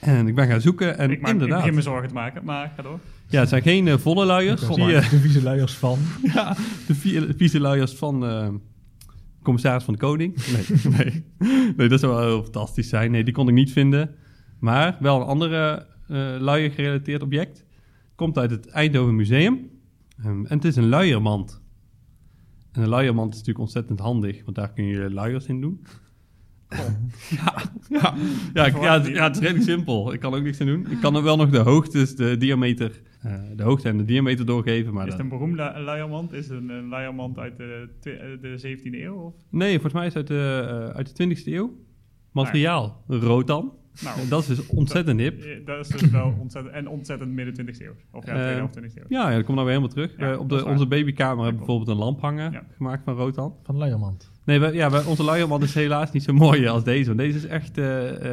En ik ben gaan zoeken en ik maak, inderdaad... Ik begin me zorgen te maken, maar ga door. Ja, het zijn geen uh, volle luiers. Die, uh, de vieze luiers van. ja, de vieze luiers van uh, commissaris van de Koning. Nee, nee. nee, dat zou wel heel fantastisch zijn. Nee, die kon ik niet vinden. Maar wel een andere luier gerelateerd object. Komt uit het Eindhoven Museum. Um, en het is een luiermand. En een luiermand is natuurlijk ontzettend handig, want daar kun je luiers in doen. Oh. ja, ja, ja, ja, ja, het is redelijk simpel. Ik kan ook niks aan doen. Ik kan er wel nog de hoogte, de diameter, uh, de hoogte en de diameter doorgeven. Maar is het een beroemde luiermand? Is het een, een luiermand uit de, de 17e eeuw? Of? Nee, volgens mij is het uit de, uh, uit de 20e eeuw. Materiaal, nou. rotan. Nou, dat is dus ontzettend hip. Dat is dus wel ontzettend, en ontzettend midden 20e eeuw. Of ja, tweede uh, 20e eeuw. Ja, ja, dat komt nou weer helemaal terug. Ja, uh, op de, onze babykamer hebben we bijvoorbeeld een lamp hangen, ja. gemaakt van rotan. Van Leiermand. Nee, we, ja, we, onze Leiermand is helaas niet zo mooi als deze. Want deze is echt, uh,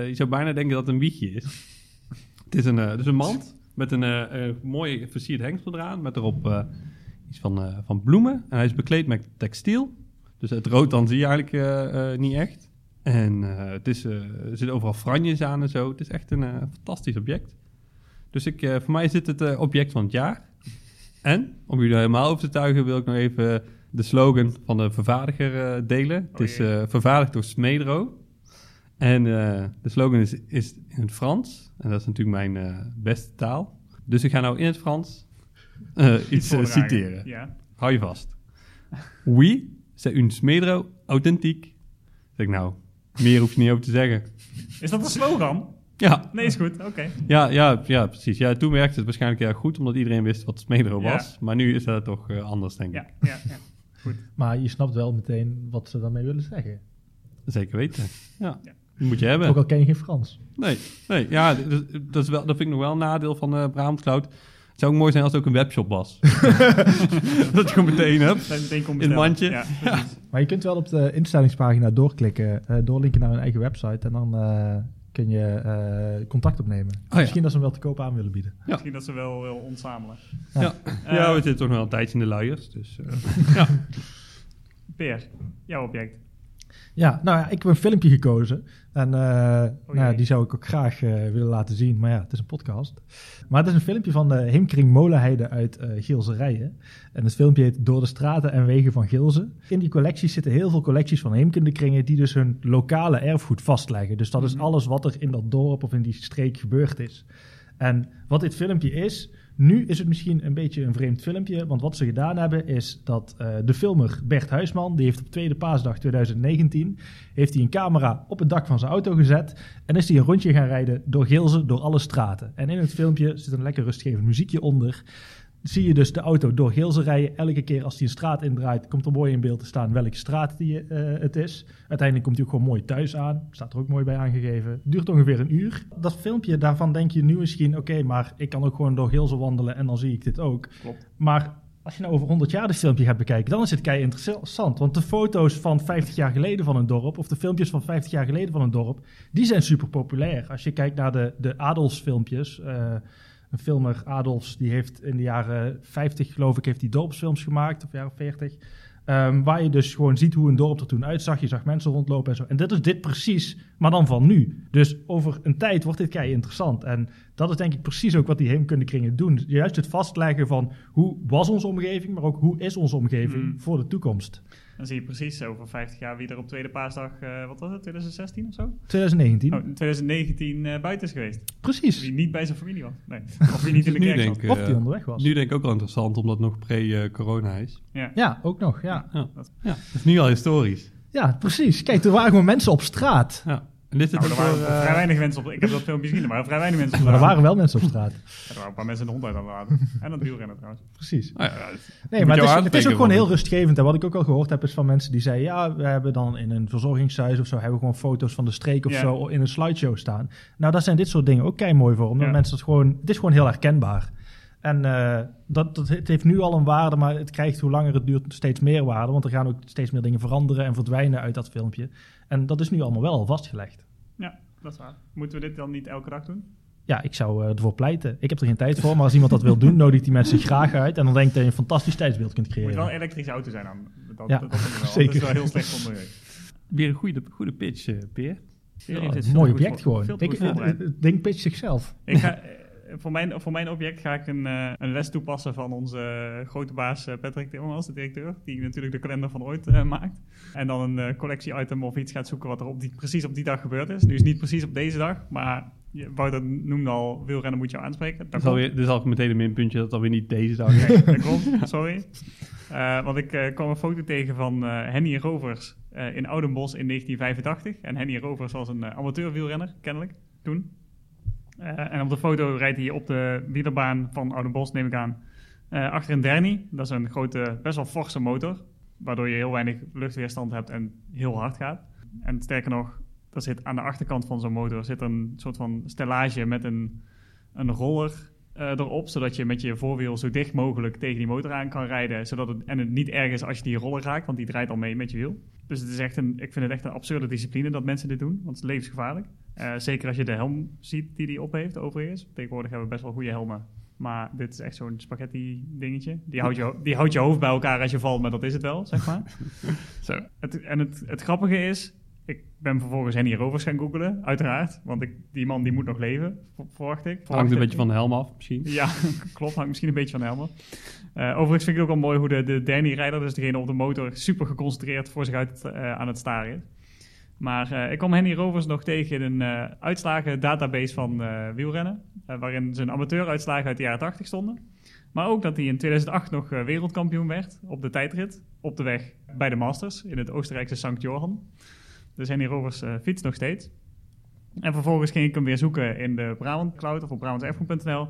je zou bijna denken dat het een wiegje is. het is een, dus een mand met een mooi versierd hengsel eraan, met erop iets van, van bloemen. En hij is bekleed met textiel. Dus het rotan zie je eigenlijk niet echt. En uh, het is, uh, er zitten overal franjes aan en zo. Het is echt een uh, fantastisch object. Dus ik, voor mij is dit het object van het jaar. En, om jullie helemaal over te tuigen, wil ik nog even de slogan van de vervaardiger eh, delen. het is jee. eh, vervaardigd door Smedro. En eh, de slogan is, is in het Frans. En dat is natuurlijk mijn eh, beste taal. Dus ik ga nou in het Frans eh, iets eh, citeren. Ja. Hou je vast. Oui, c'est une Smedro authentiek. Zeg ik nou, meer hoef je niet over te zeggen. Is dat een slogan? Ja, Nee, is goed. Oké. ja, ja, ja precies. Ja, toen werkte het waarschijnlijk heel goed, omdat iedereen wist wat Smedro Ja. was. Maar nu is dat toch eh, anders, denk ik. Ja, ja, ja. Maar je snapt wel meteen wat ze daarmee willen zeggen. Zeker weten. Ja, Ja. die moet je hebben. Ook al ken je geen Frans. Nee, nee ja, dat, is wel, dat vind ik nog wel een nadeel van eh Brabant Cloud. Het zou ook mooi zijn als het ook een webshop was. dat je gewoon meteen hebt. Meteen In het mandje. Ja, precies. Maar je kunt wel op de instellingspagina doorklikken, eh, doorlinken naar hun eigen website en dan eh, kun je eh, contact opnemen. ja. Misschien dat ze hem wel te koop aan willen bieden. Misschien dat ze wel wil ontzamelen. Ja. Ja, we zitten toch nog wel een tijdje in de luiers. Dus, eh, Peer, jouw object. Ja, nou ja, ik heb een filmpje gekozen. En eh, nou ja, jee. die zou ik ook graag eh, willen laten zien. Maar ja, het is een podcast. Maar het is een filmpje van de Heemkring Molenheide uit eh Geelse Rijen. En het filmpje heet Door de straten en wegen van Gilze. In die collecties zitten heel veel collecties van heemkundekringen... die dus hun lokale erfgoed vastleggen. Dus dat is Mhm. alles wat er in dat dorp of in die streek gebeurd is. En wat dit filmpje is... Nu is het misschien een beetje een vreemd filmpje, want wat ze gedaan hebben is dat eh, de filmer Bert Huisman, die heeft op tweede paasdag 2019, heeft hij een camera op het dak van zijn auto gezet en is hij een rondje gaan rijden door Gilze, door alle straten. En in het filmpje zit een lekker rustgevend muziekje onder. Zie je dus de auto door Gilze rijden. Elke keer als hij een straat indraait, komt er mooi in beeld te staan welke straat die, eh, het is. Uiteindelijk komt hij ook gewoon mooi thuis aan. Staat er ook mooi bij aangegeven. Duurt ongeveer een uur. Dat filmpje, daarvan denk je nu misschien... oké, maar ik kan ook gewoon door Gilze wandelen en dan zie ik dit ook. Klopt. Maar als je nou over 100 jaar dit filmpje gaat bekijken... dan is het kei interessant. Want de foto's van 50 jaar geleden van een dorp... of de filmpjes van 50 jaar geleden van een dorp... die zijn super populair. Als je kijkt naar de, de Adolfsfilmpjes... eh, een filmer, Adolfs, die heeft in de jaren 50, geloof ik, heeft die dorpsfilms gemaakt, of jaren 40. ehm, waar je dus gewoon ziet hoe een dorp er toen uitzag. Je zag mensen rondlopen en zo. En dit is dit precies, maar dan van nu. Dus over een tijd wordt dit kei interessant. En dat is denk ik precies ook wat die heemkundekringen doen. Juist het vastleggen van hoe was onze omgeving, maar ook hoe is onze omgeving Mm. voor de toekomst. Dan zie je precies over 50 jaar wie er op tweede paasdag, eh, wat was het, 2016 of zo? 2019. Oh, in 2019 eh, buiten is geweest. Precies. Wie niet bij zijn familie was. Nee. Of wie niet in de kerk denk zat. Of eh, die onderweg was. nu denk ik ook wel interessant, omdat het nog pre-corona is. Ja. Ja, ook nog, ja. Ja. ja, dat is nu al historisch. Ja, precies. Kijk, er waren gewoon mensen op straat. Ja. En dit is Nou, het er voor... waren eh, vrij weinig mensen op. Ik heb dat filmpje gezien, er waren vrij weinig mensen op. Maar er straat. waren wel mensen op straat. Ja, er waren een paar mensen de hond uit aan het laten. En het wielrennen trouwens. Precies. nou ja, het- Nee, maar het is, het is ook gewoon heel rustgevend. En wat ik ook al gehoord heb, is van mensen die zeiden... ja, we hebben dan in een verzorgingshuis of zo... hebben we gewoon foto's van de streek of zo in een slideshow staan. Nou, daar zijn dit soort dingen ook kei mooi voor. Omdat Ja. mensen het gewoon... Het is gewoon heel herkenbaar. En eh, dat, dat, het heeft nu al een waarde, maar het krijgt hoe langer het duurt steeds meer waarde. Want er gaan ook steeds meer dingen veranderen en verdwijnen uit dat filmpje. En dat is nu allemaal wel al vastgelegd. Ja, dat is waar. Moeten we dit dan niet elke dag doen? Ja, ik zou eh, ervoor pleiten. Ik heb er geen tijd voor, maar als iemand dat wil doen, nodigt die mensen graag uit. En dan denk ik dat je een fantastisch tijdsbeeld kunt Het moet wel creëren. een elektrische auto zijn dan. Dat, Ja, dat, dat vind ik wel. zeker. Dat is wel heel slecht voor milieu. Weer een goede, goede pitch, eh, Peer. Ja, een mooi object voor- gewoon. Ik, voorbereid. het ding pitcht zichzelf. Ik ga, voor, mijn, voor mijn object ga ik een, eh, een les toepassen van onze eh, grote baas eh, Patrick Timmermans, de directeur, die natuurlijk de kalender van ooit maakt. En dan een collectie-item of iets gaat zoeken wat er op die, precies op die dag gebeurd is. Nu is het niet precies op deze dag, maar Wouter noemde al, wielrennen moet je aanspreken. Dat Dat dit is al meteen een minpuntje dat het alweer niet deze dag is. Nee, dat klopt, sorry. Want ik kwam een foto tegen van Henny Rovers in Oudenbos in 1985. En Henny Rovers was een uh, amateurwielrenner, kennelijk, toen. Uh, en op de foto rijdt hij op de wielerbaan van Oudenbos, neem ik aan, uh, achter een Derny. Dat is een grote, best wel forse motor, waardoor je heel weinig luchtweerstand hebt en heel hard gaat. En sterker nog, er zit aan de achterkant van zo'n motor zit een soort van stellage met een, een roller erop, zodat je met je voorwiel zo dicht mogelijk tegen die motor aan kan rijden, zodat het, en het niet erg is als je die roller raakt, want die draait al mee met je wiel. Dus het is echt een, ik vind het echt een absurde discipline dat mensen dit doen, want het is levensgevaarlijk. Uh, zeker als je de helm ziet die die op heeft, overigens. Tegenwoordig hebben we best wel goede helmen, maar dit is echt zo'n spaghetti dingetje. Die houdt, je, die houdt je hoofd bij elkaar als je valt, maar dat is het wel, zeg maar. Zo. Het, en het, het grappige is, ik ben vervolgens Henny Rovers gaan googlen, uiteraard. Want ik, die man die moet nog leven, ver- verwacht ik. Hangt Verwacht een ik. beetje van de helm af, misschien. Ja, klopt. Hangt misschien een beetje van de helmen. Eh, overigens vind ik het ook wel mooi hoe de, de Danny-rijder, dus degene op de motor, super geconcentreerd voor zich uit eh, aan het staren is. Maar eh, ik kwam Henny Rovers nog tegen in een uitslagen database van wielrennen. waarin zijn amateuruitslagen uit de jaren 80 stonden. Maar ook dat hij in 2008 nog wereldkampioen werd op de tijdrit. Op de weg bij de Masters in het Oostenrijkse St. Johan. Dus Henny Rovers eh, fietst nog steeds. En vervolgens ging ik hem weer zoeken in de Brabant Cloud of op brabantserfgoed.nl.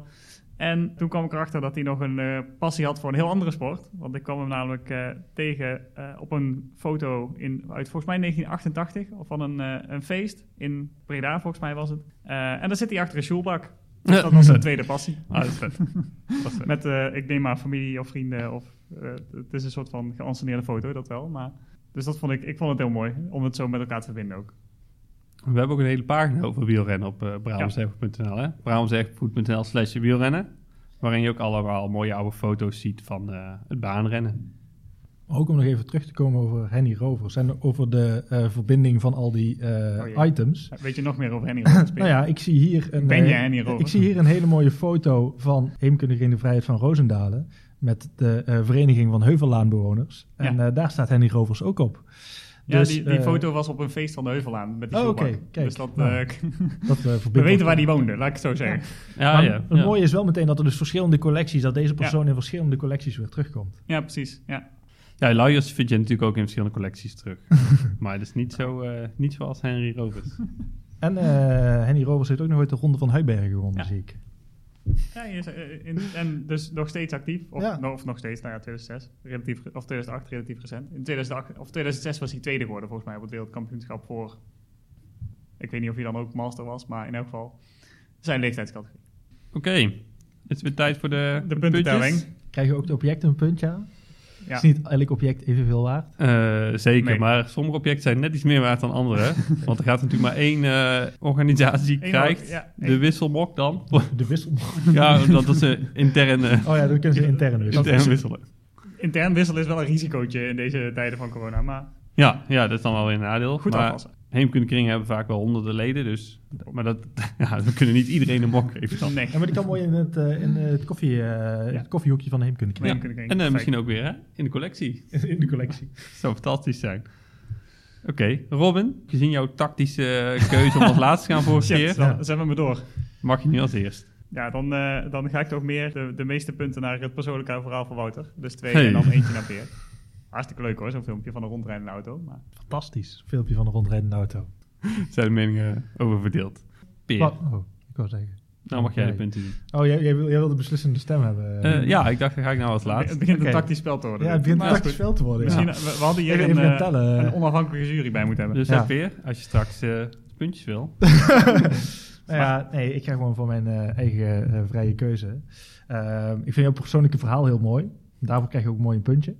En toen kwam ik erachter dat hij nog een eh, passie had voor een heel andere sport. Want ik kwam hem namelijk eh, tegen op een foto in, uit volgens mij 1988 of van een, een feest in Breda, volgens mij was het. En daar zit hij achter een sjoelbak. Dus dat was zijn tweede passie. Ah, dat is vet. Dat is vet. Met, ik neem maar familie of vrienden. Of, het is een soort van geanceneerde foto, dat wel. Maar, dus dat vond ik, ik vond het heel mooi om het zo met elkaar te verbinden ook. We hebben ook een hele pagina over wielrennen op uh, hè? brabantserfgoed.nl slash wielrennen. Waarin je ook allemaal mooie oude foto's ziet van eh, het baanrennen. Ook om nog even terug te komen over Henny Rovers en over de eh, verbinding van al die eh, Oh items. Weet je nog meer over Henny Rovers? Nou ja, ik zie hier een, Ben je eh, Henny Rovers? ik zie hier een hele mooie foto van Heemkundige in de Vrijheid van Roosendalen met de eh, Vereniging van Heuvellaanbewoners. En Ja. eh, daar staat Henny Rovers ook op. Ja, Dus, die, die eh, foto was op een feest van de Heuvelaan met die Oh, oké, kijk. Dus dat, Nou, eh, Dat, eh, we weten waar die woonde, laat ik het zo zeggen. Ja, Maar ja. het ja. mooie is wel meteen dat er dus verschillende collecties, dat deze persoon in verschillende collecties weer terugkomt. Ja, precies. Ja. Ja, luiers vind je natuurlijk ook in verschillende collecties terug. maar dat is niet, zo, eh, niet zoals Henry Rovers. En eh, Henny Rovers heeft ook nog ooit de Ronde van Huibergen gewonnen, Ja. zie ik. Ja, je is, eh, in, en dus nog steeds actief. Of, Ja. no- of nog steeds, nou ja, 2006. Relatief, of 2008, relatief recent. In 2008, of 2006 was hij tweede geworden, volgens mij, op het wereldkampioenschap voor... Ik weet niet of hij dan ook master was, maar in elk geval zijn leeftijdscategorie. Oké, het is weer tijd voor de, De puntentelling. Krijg je ook de objecten een puntje aan? Ja. Is niet elk object evenveel waard? Eh, zeker, Nee. maar sommige objecten zijn net iets meer waard dan andere. want er gaat natuurlijk maar één eh, organisatie Eén krijgt ja, de wisselmok dan. De wissel. ja, omdat dat ze intern, eh, Oh ja, dat kunnen ze intern wisselen. intern wisselen. Intern wisselen is wel een risicootje in deze tijden van corona, maar Ja, ja, dat is dan wel weer een nadeel. goed maar afpassen. Heemkundekringen hebben vaak wel honderden leden, dus... Maar dat, ja, we kunnen niet iedereen een mok geven dan. Nee. Ja, maar die kan mooi in het, eh, in het, koffie, eh, het koffiehoekje van de heemkunde Nee, Ja. kunnen En eh, misschien ook weer hè, in de collectie. In de collectie. Dat zou fantastisch zijn. Oké, Robin, gezien jouw tactische keuze om als laatste te gaan vorige keer, dan Ja. zetten we me door. mag je nu als eerst. Ja, dan, eh, dan ga ik toch meer de, de meeste punten naar het persoonlijke verhaal van Wouter. Dus twee Hey. en dan eentje naar Peer. Hartstikke leuk hoor, zo'n filmpje van een rondrijdende auto. Maar Fantastisch. Filmpje van een rondrijdende auto. Zijn de meningen over verdeeld. Peer? Oh, ik wou zeggen. nou mag jij de Oké. punten doen. Oh, jij, jij, wil, jij wil de beslissende stem hebben. Eh, ja, ik dacht, dan ga ik nou als het laatste. begint een tactisch spel te worden. ja, het begint Maar een is tactisch veld te worden. Misschien, ja. we, we hadden hier Even- een, even eh, een onafhankelijke jury bij moeten hebben. Dus Ja. Peer, als je straks eh, puntjes wil. Nou ja, nee, ik ga gewoon voor mijn eh, eigen eh, vrije keuze. Ehm, ik vind jouw persoonlijke verhaal heel mooi. Daarvoor krijg je ook mooi een puntje.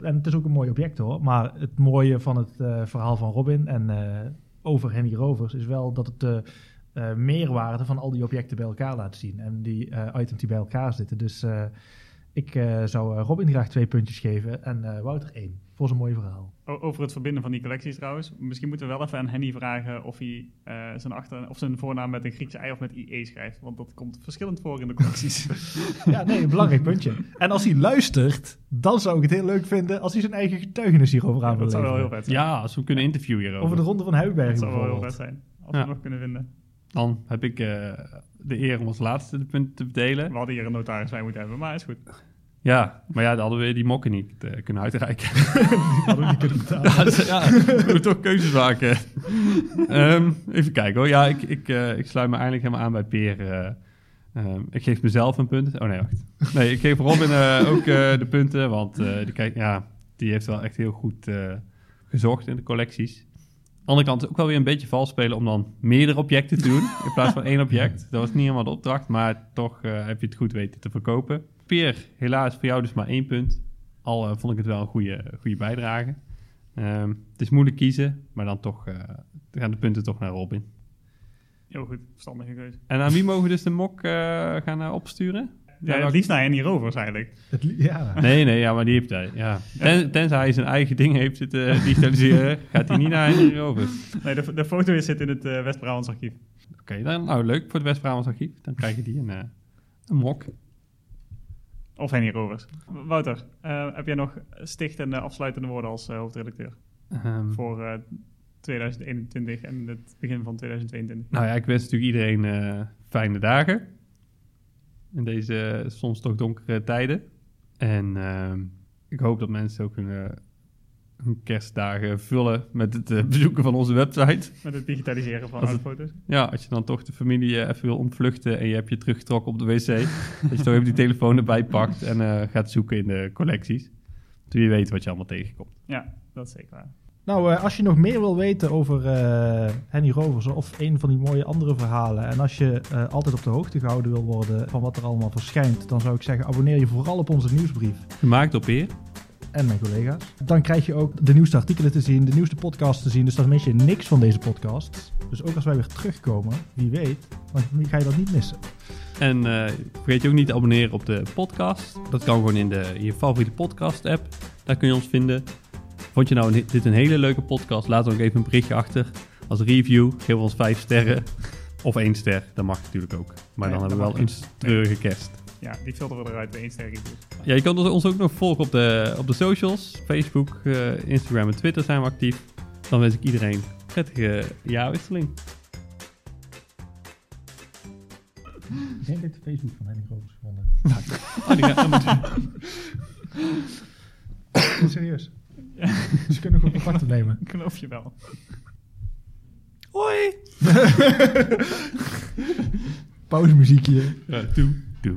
En het is ook een mooi object hoor. Maar het mooie van het eh, verhaal van Robin en eh, over Henny Rovers is wel dat het de eh, meerwaarde van al die objecten bij elkaar laat zien. En die items die bij elkaar zitten. Dus ik zou Robin graag twee puntjes geven en Wouter één. Voor zijn mooie verhaal. Over het verbinden van die collecties trouwens. Misschien moeten we wel even aan Henny vragen of hij eh, zijn, achter, of zijn voornaam met een Griekse ei of met IE schrijft. Want dat komt verschillend voor in de collecties. Ja, nee, een belangrijk puntje. En als hij luistert, dan zou ik het heel leuk vinden als hij zijn eigen getuigenis hierover aan wil dat zou wel heel vet zijn. Ja, als we kunnen interviewen hierover. Over de Ronde van Huibergen dat zou wel heel vet zijn. Als Ja. we nog kunnen vinden. Dan heb ik eh, de eer om als laatste de punten te verdelen. We hadden hier een notaris bij moeten hebben, maar is goed. Ja, maar ja, dan hadden we die mokken niet eh, kunnen uitreiken. Hadden we niet kunnen betalen. ja, dus, we moeten toch keuzes maken. Ehm, even kijken hoor. Ja, ik, ik, eh, ik sluit me eindelijk helemaal aan bij Peer. eh. Ik geef mezelf een punt. Oh nee, wacht. Nee, ik geef Robin ook de punten. Want die, kijk, ja, die heeft wel echt heel goed gezocht in de collecties. Aan de andere kant ook wel weer een beetje vals spelen om dan meerdere objecten te doen. in plaats van één object. Dat was niet helemaal de opdracht. Maar toch heb je het goed weten te verkopen. Peer, helaas voor jou dus maar één punt. Al eh, vond ik het wel een goede, goede bijdrage. Ehm, het is moeilijk kiezen, maar dan toch eh, gaan de punten toch naar Robin. Heel goed, verstandige keuze. En aan wie mogen we dus de mok eh, gaan opsturen? Ja, Ja, het liefst naar Henny Rovers eigenlijk. Ja. Nee, nee, ja, maar die heeft hij. Ja. Ten, tenzij hij zijn eigen ding heeft zitten digitaliseren, gaat hij niet naar Henry over. Nee, de, de foto zit in het eh, West-Brabants archief. Oké, dan nou leuk voor het West-Brabants archief. Dan krijg je die een, eh, een mok. Of Henny Rovers. Wouter, eh, heb jij nog stichtende afsluitende woorden als eh, hoofdredacteur Ehm, voor eh, 2021 en het begin van 2022? nou ja, ik wens natuurlijk iedereen eh, fijne dagen. In deze eh, soms toch donkere tijden. En ehm, ik hoop dat mensen ook hun, eh, hun kerstdagen vullen met het eh, bezoeken van onze website. Met het digitaliseren van het- foto's. Ja, als je dan toch de familie eh, even wil ontvluchten en je hebt je teruggetrokken op de wc, dat je toch even die telefoon erbij pakt en eh, gaat zoeken in de collecties. Toen je weet wat je allemaal tegenkomt. Ja, dat is zeker waar. Nou, eh, als je nog meer wil weten over eh, Henny Rovers of een van die mooie andere verhalen. En als je eh, altijd op de hoogte gehouden wil worden van wat er allemaal verschijnt. Dan zou ik zeggen, abonneer je vooral op onze nieuwsbrief Gemaakt op eer. En mijn collega's. Dan krijg je ook de nieuwste artikelen te zien, de nieuwste podcasts te zien. Dus dan mis je niks van deze podcast. Dus ook als wij weer terugkomen, wie weet, dan ga je dat niet missen. En eh, vergeet je ook niet te abonneren op de podcast. Dat kan gewoon in, de, in je favoriete podcast app. Daar kun je ons vinden. Vond je nou een- dit een hele leuke podcast? Laat dan ook even een berichtje achter. Als review, geef ons vijf sterren. Of één ster, dat mag natuurlijk ook. Maar Nee, dan hebben we wel een treurige kerst. Ja, die filteren we eruit bij één ster reviews. Ja, je kan ons ook nog volgen op de, op de socials. Facebook, eh, Instagram en Twitter zijn we actief. Dan wens ik iedereen prettige jaarwisseling. Ik denk dat de Facebook van Henny Rovers gevonden. Oh, die gaat- Serieus. Ze kunnen gewoon contact opnemen. Ik geloof je wel. Hoi! Pauzemuziekje. Ja, doe, doe.